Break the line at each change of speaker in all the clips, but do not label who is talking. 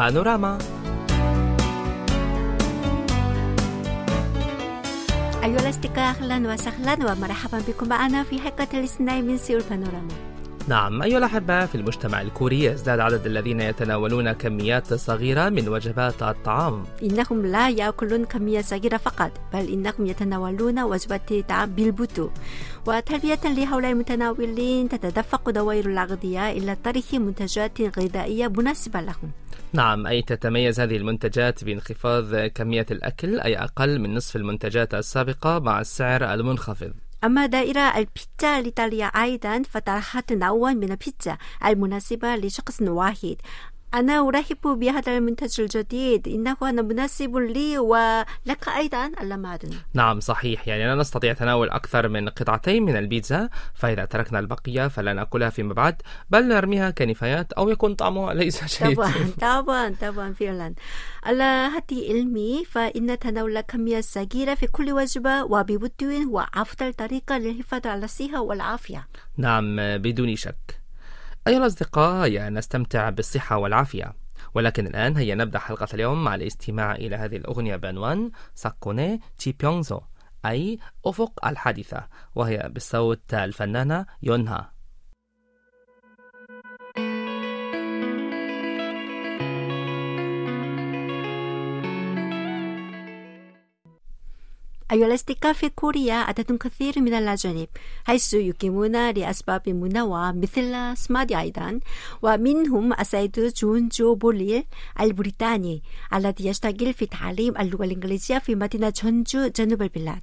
بانوراما
أيها الأصدقاء أهلا وسهلا ومرحبا بكم معنا في حلقة الاثنين من سيول بانوراما
نعم أيها الأحبة في المجتمع الكوري يزداد عدد الذين يتناولون كميات صغيرة من وجبات الطعام.
إنهم لا يأكلون كمية صغيرة فقط بل إنهم يتناولون وجبات طعام بالبطو وتلبية لهؤلاء المتناولين تتدفق دوائر الأغذية إلى طرح منتجات غذائية مناسبة لهم.
نعم أي تتميز هذه المنتجات بانخفاض كمية الأكل أي أقل من نصف المنتجات السابقة مع السعر المنخفض.
أما دائرة البيتزا الإيطالية أيضا فطرحت نوعا من البيتزا المناسبة لشخص واحد. أنا أرحب بهذا المنتج الجديد. إنه أنا مناسب لي ولك أيضا. ألم أدن
نعم صحيح. يعني لا نستطيع تناول أكثر من قطعتين من البيتزا فإذا تركنا البقية فلا نأكلها فيما بعد بل نرميها كنفايات أو يكون طعمها ليس جيد
طبعا طبعا طبعا فعلا. على حد علمي فإن تناول كمية صغيرة في كل وجبة وببطء هو أفضل طريقة للحفاظ على الصحة والعافية.
نعم بدون شك. أيها الأصدقاء هيا نستمتع بالصحة والعافية. ولكن الآن هيا نبدأ حلقة اليوم مع الاستماع إلى هذه الأغنية بعنوان ساكوني تشي بيونزو أي أفق الحادثة وهي بصوت الفنانة يونها.
الأصدقاء في كوريا عدد كثير من الأجانب حيث يقيمون لأسباب منوعة مثل سمادي أيضا ومنهم السيد جون جو بوليل البريطاني الذي يشتغل في تعليم اللغة الإنجليزية في مدينة جونجو جنوب البلاد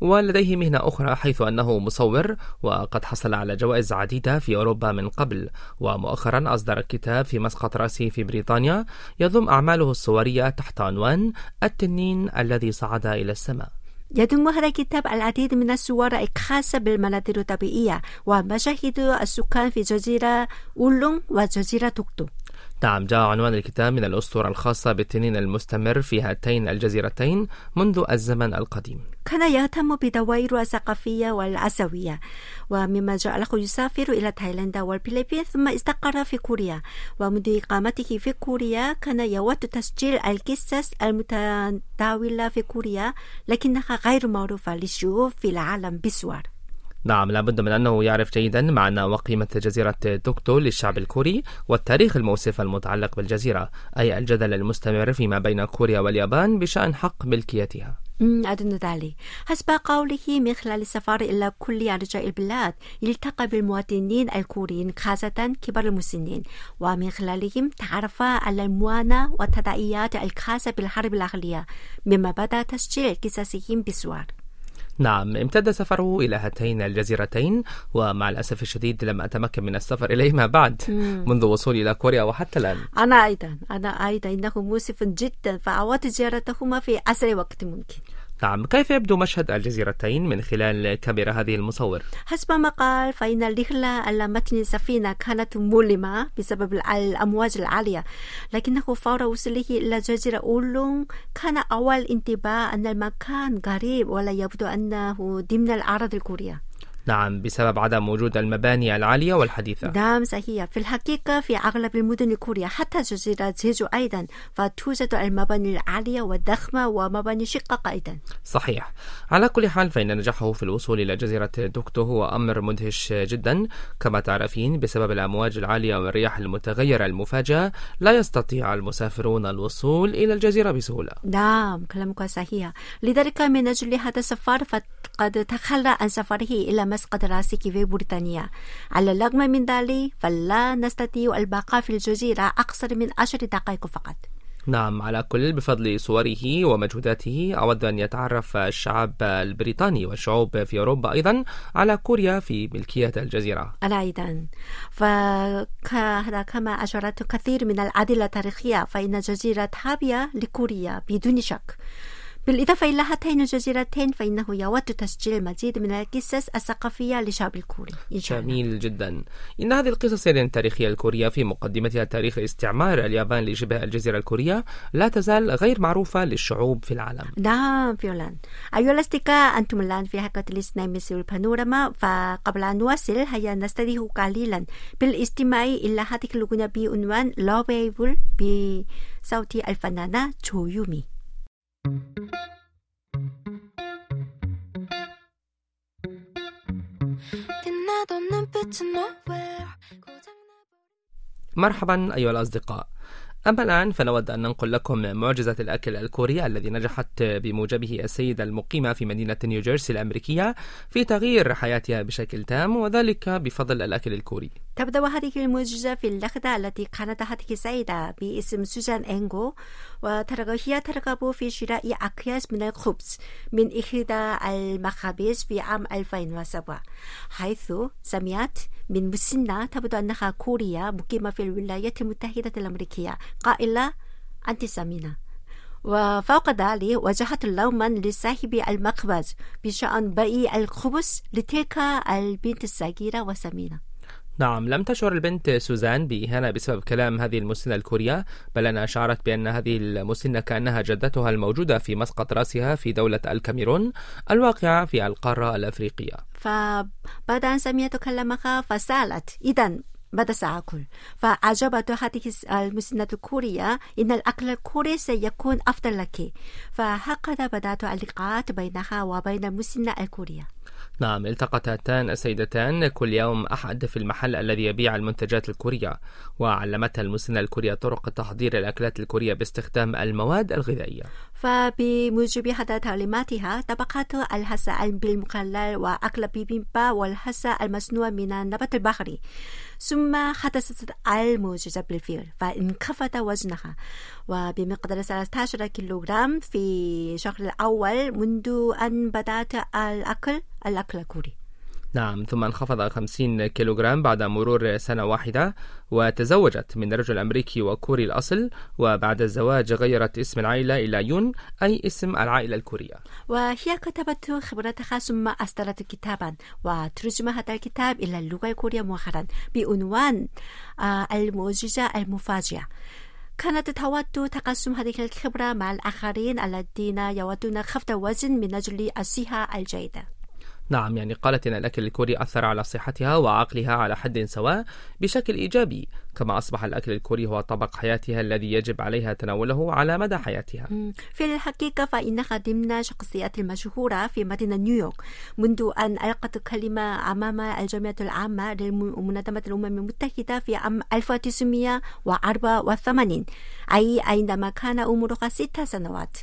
ولديه مهنة أخرى حيث أنه مصور وقد حصل على جوائز عديدة في أوروبا من قبل. ومؤخرا أصدر كتاب في مسقط رأسه في بريطانيا. يضم أعماله الصورية تحت عنوان التنين الذي صعد إلى السماء.
يضم هذا الكتاب العديد من الصور الخاصة بالمناظر الطبيعية ومشاهد السكان في جزيرة أولونغ وجزيرة توكتو
نعم جاء عنوان الكتاب من الأسطورة الخاصة بالتنين المستمر في هاتين الجزيرتين منذ الزمن القديم.
كان يهتم بدوائر الثقافية والأسوية ومما جعله يسافر إلى تايلاند والفلبين ثم استقر في كوريا. ومنذ إقامته في كوريا كان يود تسجيل القصص المتداولة في كوريا لكنها غير معروفة للشعوب في العالم بصور
نعم لابد من أنه يعرف جيدا معنى وقيمة جزيرة توكتو للشعب الكوري والتاريخ المؤسف المتعلق بالجزيرة أي الجدل المستمر فيما بين كوريا واليابان بشأن حق ملكيتها.
أظن ذلك. حسب قوله من خلال السفر إلى كل أرجاء البلاد التقى بالمواطنين الكوريين خاصة كبار المسنين. ومن خلالهم تعرف على المعاناة والتداعيات الخاصة بالحرب الأهلية مما بدأ تسجيل قصصهم بصور
نعم امتد سفره إلى هاتين الجزيرتين ومع الأسف الشديد لم أتمكن من السفر إليهما بعد منذ وصولي إلى كوريا وحتى الآن.
أنا أيضا أنا أيضا إنه مؤسف جدا فأود زيارتهما في أسرع وقت ممكن.
نعم كيف يبدو مشهد الجزيرتين من خلال كاميرا هذه المصور؟
حسب ما قال فإن الرحلة على متن السفينة كانت مؤلمة بسبب الأمواج العالية لكنه فور وصوله إلى جزيرة أولونغ كان أول انتباه أن المكان غريب ولا يبدو أنه ضمن الأراضي الكورية
نعم بسبب عدم وجود المباني العالية والحديثة.
نعم صحيح. في الحقيقة في أغلب المدن الكورية حتى جزيرة جيجو أيضا فتوجد المباني العالية والضخمة ومباني شقق أيضا.
صحيح. على كل حال فإن نجاحه في الوصول إلى جزيرة دوكتو هو أمر مدهش جدا. كما تعرفين بسبب الأمواج العالية والرياح المتغيرة المفاجئة لا يستطيع المسافرون الوصول إلى الجزيرة بسهولة.
نعم كلامك صحيح. لذلك من أجل هذا السفر فقد تخلى عن سفره إلى مسقط راسه في بريطانيا على الرغم من ذلك فلا نستطيع البقاء في الجزيرة أكثر من عشر دقائق فقط.
نعم على كل بفضل صوره ومجهوداته أود أن يتعرف الشعب البريطاني والشعوب في أوروبا أيضا على كوريا في ملكية الجزيرة.
أنا أيضا. فهذا كما أشرت كثير من الأدلة التاريخية فإن جزيرة هابيا لكوريا بدون شك بالإضافة إلى هاتين الجزيرتين فإنه يود تسجيل المزيد من القصص الثقافية للشعب الكوري.
جميل جدا. إن هذه القصص التاريخية الكورية في مقدمتها تاريخ استعمار اليابان لشبه الجزيرة الكورية لا تزال غير معروفة للشعوب في العالم.
نعم فعلا أيها الأصدقاء أنتم الآن في حلقة الاثنين مثل البانوراما فقبل أن نواصل هيا نستريح قليلا بالاستماع إلى هذه الأغنية بعنوان لوبيبل بصوت الفنانة 조
مرحبا أيها الأصدقاء. أما الآن فنود أن ننقل لكم معجزة الأكل الكوري الذي نجحت بموجبه السيدة المقيمة في مدينة نيوجيرسي الأمريكية في تغيير حياتها بشكل تام وذلك بفضل الأكل الكوري.
تبدأ هذه المعجزة في اللحظة التي كانت هذه السيدة باسم سوزان إنغو وترغب هي ترغب في شراء أكياس من الخبز من إحدى المخابز في عام 2007 حيث سمعت من مسنة تبدو أنها كوريا مقيمة في الولايات المتحدة الأمريكية. قائلة أنت سمينة. وفوق ذلك وجهت لوما لصاحب المخبز بشأن بيع الخبز لتلك البنت الصغيرة وسمينة.
نعم لم تشعر البنت سوزان بإهانة بسبب كلام هذه المسنة الكورية بل أنها شعرت بأن هذه المسنة كأنها جدتها الموجودة في مسقط رأسها في دولة الكاميرون الواقعة في القارة الأفريقية.
فبعد أن سمعت كلامها فسألت إذا ماذا سأكل؟ فأجابت هذه المسنة الكورية إن الأكل الكوري سيكون أفضل لك. فهكذا بدأت اللقاءات بينها وبين المسنة الكورية.
نعم التقت هاتان السيدتان كل يوم أحد في المحل الذي يبيع المنتجات الكورية. وعلمتها المسنة الكورية طرق تحضير الأكلات الكورية باستخدام المواد الغذائية.
فبموجب هذا تعليماتها طبقات الهسة بالمخلل وأكل بيبيمبا والهسة المصنوع من النبات البحري. ثم حدثت المعجزة بالفعل فانخفض وزنها. وبمقدار 13 كيلوغرام في الشهر الأول منذ أن بدأت الأكل الأكل الكوري.
نعم ثم انخفض 50 كيلوغرام بعد مرور سنة واحدة وتزوجت من رجل أمريكي وكوري الأصل وبعد الزواج غيرت اسم العائلة إلى يون أي اسم العائلة الكورية.
وهي كتبت خبرتها ثم أصدرت كتابا وترجم هذا الكتاب إلى اللغة الكورية مؤخرا بعنوان آه، المعجزة المفاجئة. كانت تود تقسم هذه الخبرة مع الآخرين الذين يودون خفض الوزن من أجل الصحة الجيدة.
نعم يعني قالت إن الأكل الكوري أثر على صحتها وعقلها على حد سواء بشكل إيجابي كما أصبح الأكل الكوري هو طبق حياتها الذي يجب عليها تناوله على مدى حياتها.
في الحقيقة فإنها ضمن الشخصيات المشهورة في مدينة نيويورك. منذ أن ألقت كلمة أمام الجمعية العامة لمنظمة الأمم المتحدة في عام 1984 أي عندما كان عمرها ست سنوات.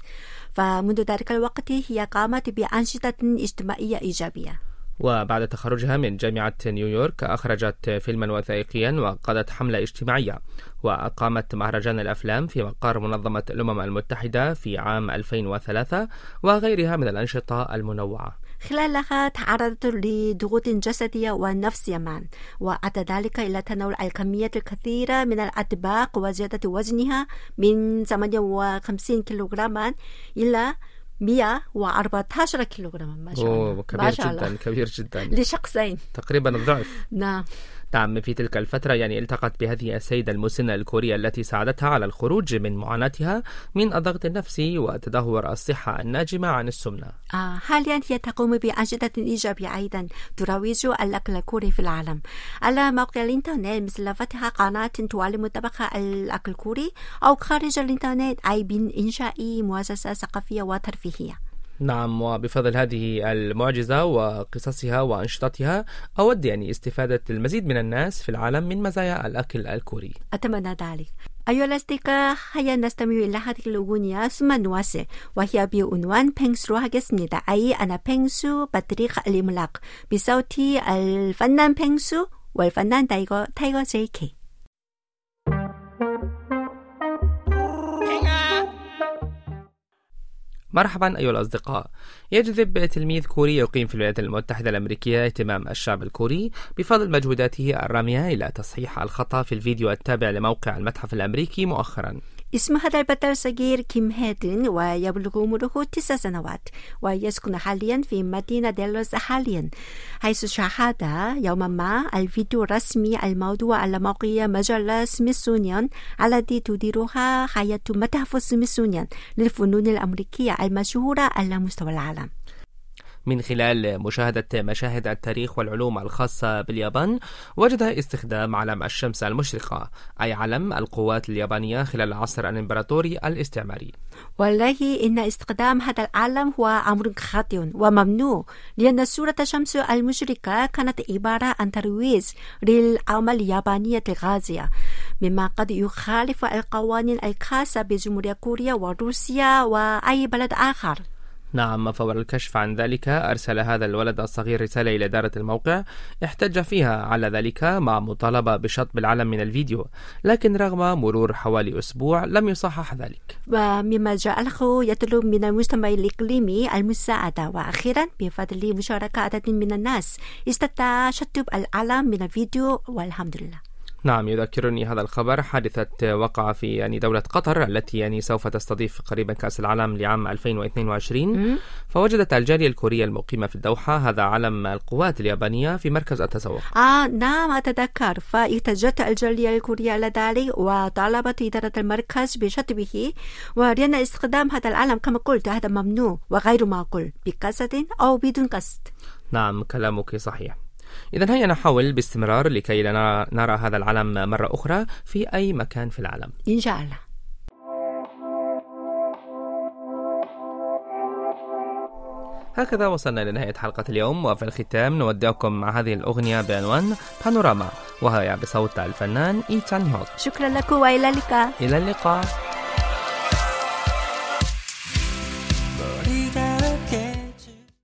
فمنذ ذلك الوقت هي قامت بأنشطة اجتماعية إيجابية.
وبعد تخرجها من جامعة نيويورك أخرجت فيلما وثائقيا وقادت حملة اجتماعية وأقامت مهرجان الأفلام في مقر منظمة الأمم المتحدة في عام 2003 وغيرها من الأنشطة المنوعة.
خلالها تعرضت لضغوط جسدية ونفسية معا. وأدى ذلك إلى تناول الكميات الكثيرة من الأطباق وزيادة وزنها من 58 كيلوغراما إلى 114 كيلوغراما. ما شاء الله.
كبير
ما شاء
جدا. كبير جدا.
لشخصين.
تقريبا الضعف.
نعم.
نعم في تلك الفترة يعني التقت بهذه السيدة المسنة الكورية التي ساعدتها على الخروج من معاناتها من الضغط النفسي وتدهور الصحة الناجمة عن السمنة.
آه حاليا هي تقوم بأنشطة إيجابية أيضا تروج الأكل الكوري في العالم. على موقع الإنترنت مثل فتح قناة تعلم طبخ الأكل الكوري أو خارج الإنترنت أي من إنشاء مؤسسة ثقافية وترفيهية.
نعم وبفضل هذه المعجزة وقصصها وأنشطتها أود يعني استفادة المزيد من الناس في العالم من مزايا الأكل الكوري.
أتمنى ذلك. أيها الأصدقاء هيا نستمع إلى هذه الأغنية ثم نواصل وهي بعنوان 펭수로 하겠습니다 أي أنا بينسو بطريق الإملاق بصوت الفنان بينسو والفنان تايغو تايغو تاي거 كي
مرحبا أيها الأصدقاء. يجذب تلميذ كوري يقيم في الولايات المتحدة الأمريكية اهتمام الشعب الكوري بفضل مجهوداته الرامية إلى تصحيح الخطأ في الفيديو التابع لموقع المتحف الأمريكي مؤخرا.
اسم هذا البطل صغير كيم هيدن ويبلغ عمره تسع سنوات ويسكن حاليا في مدينة ديلوس حاليا حيث شاهد يوما ما الفيديو الرسمي الموضوع على موقع مجلة سميثسونيان التي تديرها هيئة متحف سميثسونيان للفنون الأمريكية المشهورة على مستوى العالم.
من خلال مشاهدة مشاهد التاريخ والعلوم الخاصة باليابان وجد استخدام علم الشمس المشرقة أي علم القوات اليابانية خلال العصر الإمبراطوري الاستعماري.
والله إن استخدام هذا العلم هو أمر خاطئ وممنوع لأن صورة الشمس المشرقة كانت عبارة عن ترويج للعمل اليابانية الغازية مما قد يخالف القوانين الخاصة بجمهورية كوريا وروسيا وأي بلد آخر.
نعم فور الكشف عن ذلك أرسل هذا الولد الصغير رسالة إلى إدارة الموقع احتج فيها على ذلك مع مطالبة بشطب العلم من الفيديو لكن رغم مرور حوالي أسبوع لم يصحح ذلك.
ومما جعله يطلب من المجتمع الإقليمي المساعدة. وأخيرا بفضل مشاركة عدد من الناس استطاع شطب العلم من الفيديو والحمد لله.
نعم يذكرني هذا الخبر. حادثة وقع في يعني دولة قطر التي يعني سوف تستضيف قريبا كأس العالم لعام 2022 فوجدت الجالية الكورية المقيمة في الدوحة هذا علم القوات اليابانية في مركز التسوق.
آه نعم أتذكر. فاحتجت الجالية الكورية على ذلك وطالبت إدارة المركز بشطبه ولأن استخدام هذا العلم كما قلت هذا ممنوع وغير معقول بقصد أو بدون قصد.
نعم كلامك صحيح. إذا هيا نحاول باستمرار لكي لا نرى, هذا العلم مرة أخرى في أي مكان في العالم.
إن شاء الله.
هكذا وصلنا لنهاية حلقة اليوم وفي الختام نودعكم مع هذه الأغنية بعنوان بانوراما وهي بصوت الفنان إيتان هوك.
شكرا لكم وإلى اللقاء.
إلى اللقاء.